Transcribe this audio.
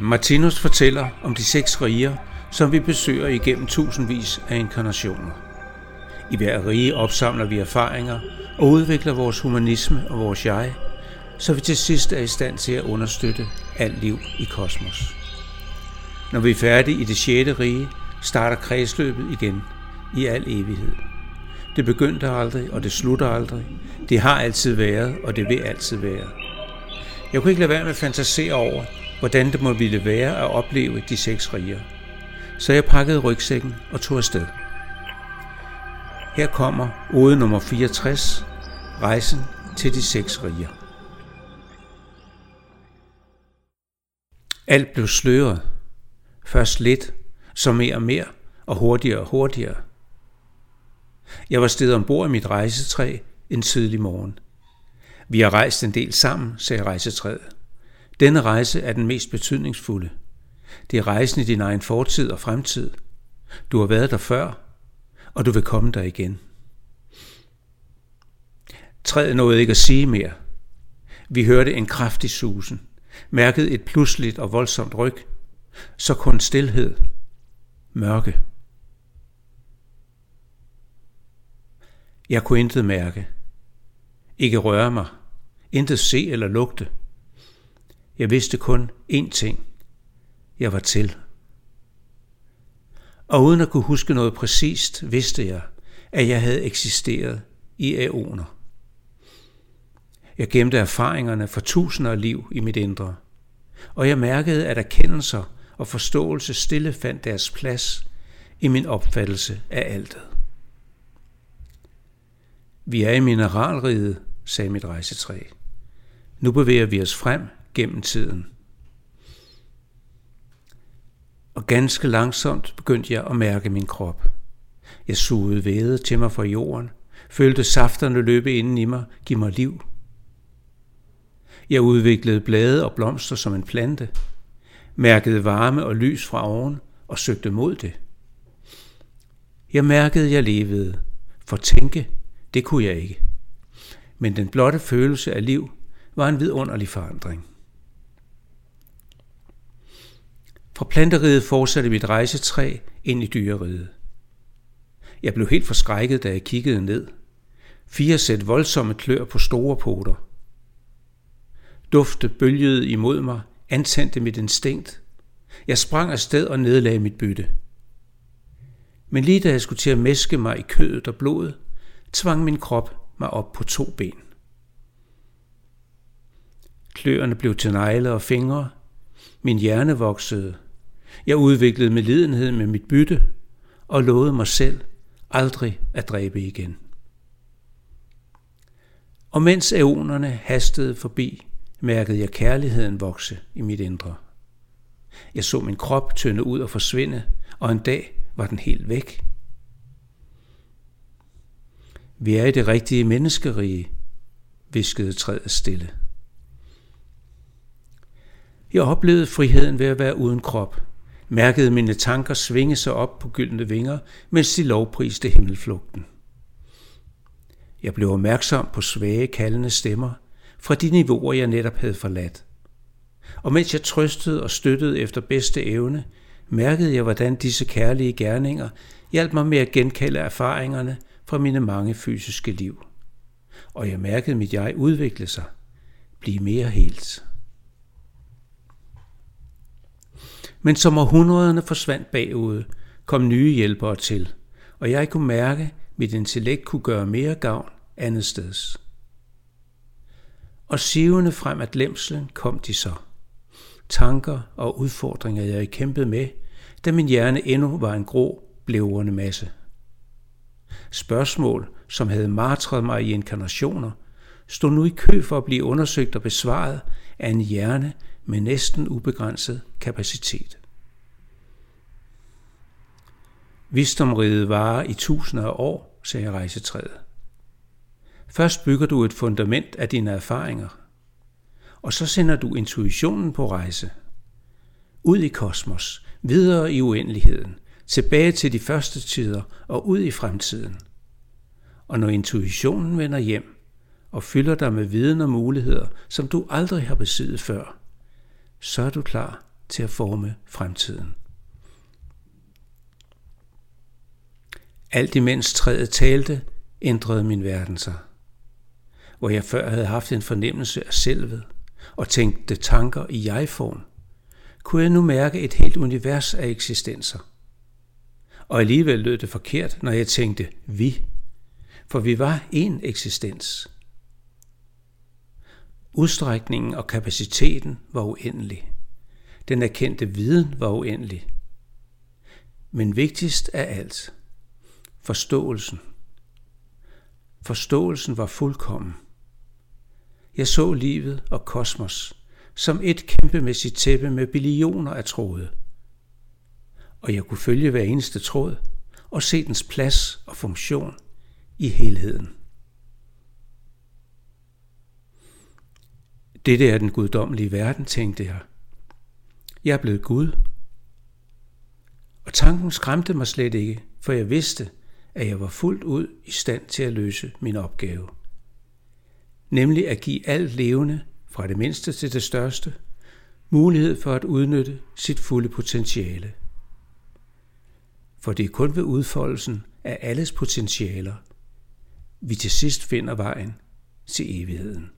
Martinus fortæller om de seks riger, som vi besøger igennem tusindvis af inkarnationer. I hver rige opsamler vi erfaringer og udvikler vores humanisme og vores jeg, så vi til sidst er i stand til at understøtte alt liv i kosmos. Når vi er færdige i det sjette rige, starter kredsløbet igen i al evighed. Det begyndte aldrig, og det slutter aldrig. Det har altid været, og det vil altid være. Jeg kunne ikke lade være med at fantasere over, hvordan det må ville være at opleve de seks riger. Så jeg pakkede rygsækken og tog afsted. Her kommer ode nummer 64, rejsen til de seks riger. Alt blev sløret. Først lidt, så mere og mere, og hurtigere og hurtigere. Jeg var stedet ombord i mit rejsetræ en tidlig morgen. Vi har rejst en del sammen, sagde rejsetræet. Denne rejse er den mest betydningsfulde. Det er rejsen i din egen fortid og fremtid. Du har været der før, og du vil komme der igen. Træet nåede ikke at sige mere. Vi hørte en kraftig susen, mærkede et pludseligt og voldsomt ryg, så kun stilhed, mørke. Jeg kunne intet mærke, ikke røre mig, intet se eller lugte. Jeg vidste kun én ting. Jeg var til. Og uden at kunne huske noget præcist, vidste jeg, at jeg havde eksisteret i æoner. Jeg gemte erfaringerne for tusinder af liv i mit indre, og jeg mærkede, at erkendelser og forståelse stille fandt deres plads i min opfattelse af altet. Vi er i mineralriget, sagde mit rejsetræ. Nu bevæger vi os frem gennem tiden. Og ganske langsomt begyndte jeg at mærke min krop. Jeg sugede væde til mig fra jorden, følte safterne løbe inden i mig, give mig liv. Jeg udviklede blade og blomster som en plante, mærkede varme og lys fra oven og søgte mod det. Jeg mærkede, jeg levede, for tænke, det kunne jeg ikke. Men den blotte følelse af liv var en vidunderlig forandring. Fra planteriget fortsatte mit rejsetræ ind i dyreriget. Jeg blev helt forskrækket, da jeg kiggede ned. Fire sæt voldsomme klør på store poter. Dufte bølgede imod mig, antændte mit instinkt. Jeg sprang afsted og nedlagde mit bytte. Men lige da jeg skulle til at mæske mig i kødet og blodet, tvang min krop mig op på to ben. Kløerne blev til negle og fingre. Min hjerne voksede. Jeg udviklede medlidenhed med mit bytte og lovede mig selv aldrig at dræbe igen. Og mens æonerne hastede forbi, mærkede jeg kærligheden vokse i mit indre. Jeg så min krop tynde ud og forsvinde, og en dag var den helt væk. Vi er i det rigtige menneskerige, viskede træet stille. Jeg oplevede friheden ved at være uden krop, mærkede mine tanker svinge sig op på gyldne vinger, mens de lovpriste himmelflugten. Jeg blev opmærksom på svage, kaldende stemmer fra de niveauer, jeg netop havde forladt. Og mens jeg trøstede og støttede efter bedste evne, mærkede jeg, hvordan disse kærlige gerninger hjalp mig med at genkalde erfaringerne fra mine mange fysiske liv. Og jeg mærkede mit jeg udvikle sig, blive mere helt. Men som århundrederne forsvandt bagud, kom nye hjælpere til, og jeg kunne mærke, at mit intellekt kunne gøre mere gavn andet steds. Og sivende frem at glemslen kom de så. Tanker og udfordringer, jeg kæmpede med, da min hjerne endnu var en grå, blævrende masse. Spørgsmål, som havde martret mig i inkarnationer, stod nu i kø for at blive undersøgt og besvaret af en hjerne med næsten ubegrænset kapacitet. Visdomriget varer i tusinder af år, sagde rejsetræet. Først bygger du et fundament af dine erfaringer, og så sender du intuitionen på rejse. Ud i kosmos, videre i uendeligheden, tilbage til de første tider og ud i fremtiden. Og når intuitionen vender hjem og fylder dig med viden og muligheder, som du aldrig har besiddet før, så er du klar til at forme fremtiden. Alt imens træet talte, ændrede min verden sig. Hvor jeg før havde haft en fornemmelse af selvet og tænkte tanker i jeg-form, kunne jeg nu mærke et helt univers af eksistenser. Og alligevel lød det forkert, når jeg tænkte vi, for vi var én eksistens. Udstrækningen og kapaciteten var uendelig. Den erkendte viden var uendelig. Men vigtigst af alt, forståelsen. Forståelsen var fuldkommen. Jeg så livet og kosmos som et kæmpemæssigt tæppe med billioner af tråde. Og jeg kunne følge hver eneste tråd og se dens plads og funktion i helheden. Dette er den guddommelige verden, tænkte jeg. Jeg er blevet Gud. Og tanken skræmte mig slet ikke, for jeg vidste, at jeg var fuldt ud i stand til at løse min opgave. Nemlig at give alt levende, fra det mindste til det største, mulighed for at udnytte sit fulde potentiale. For det er kun ved udfoldelsen af alles potentialer, vi til sidst finder vejen til evigheden.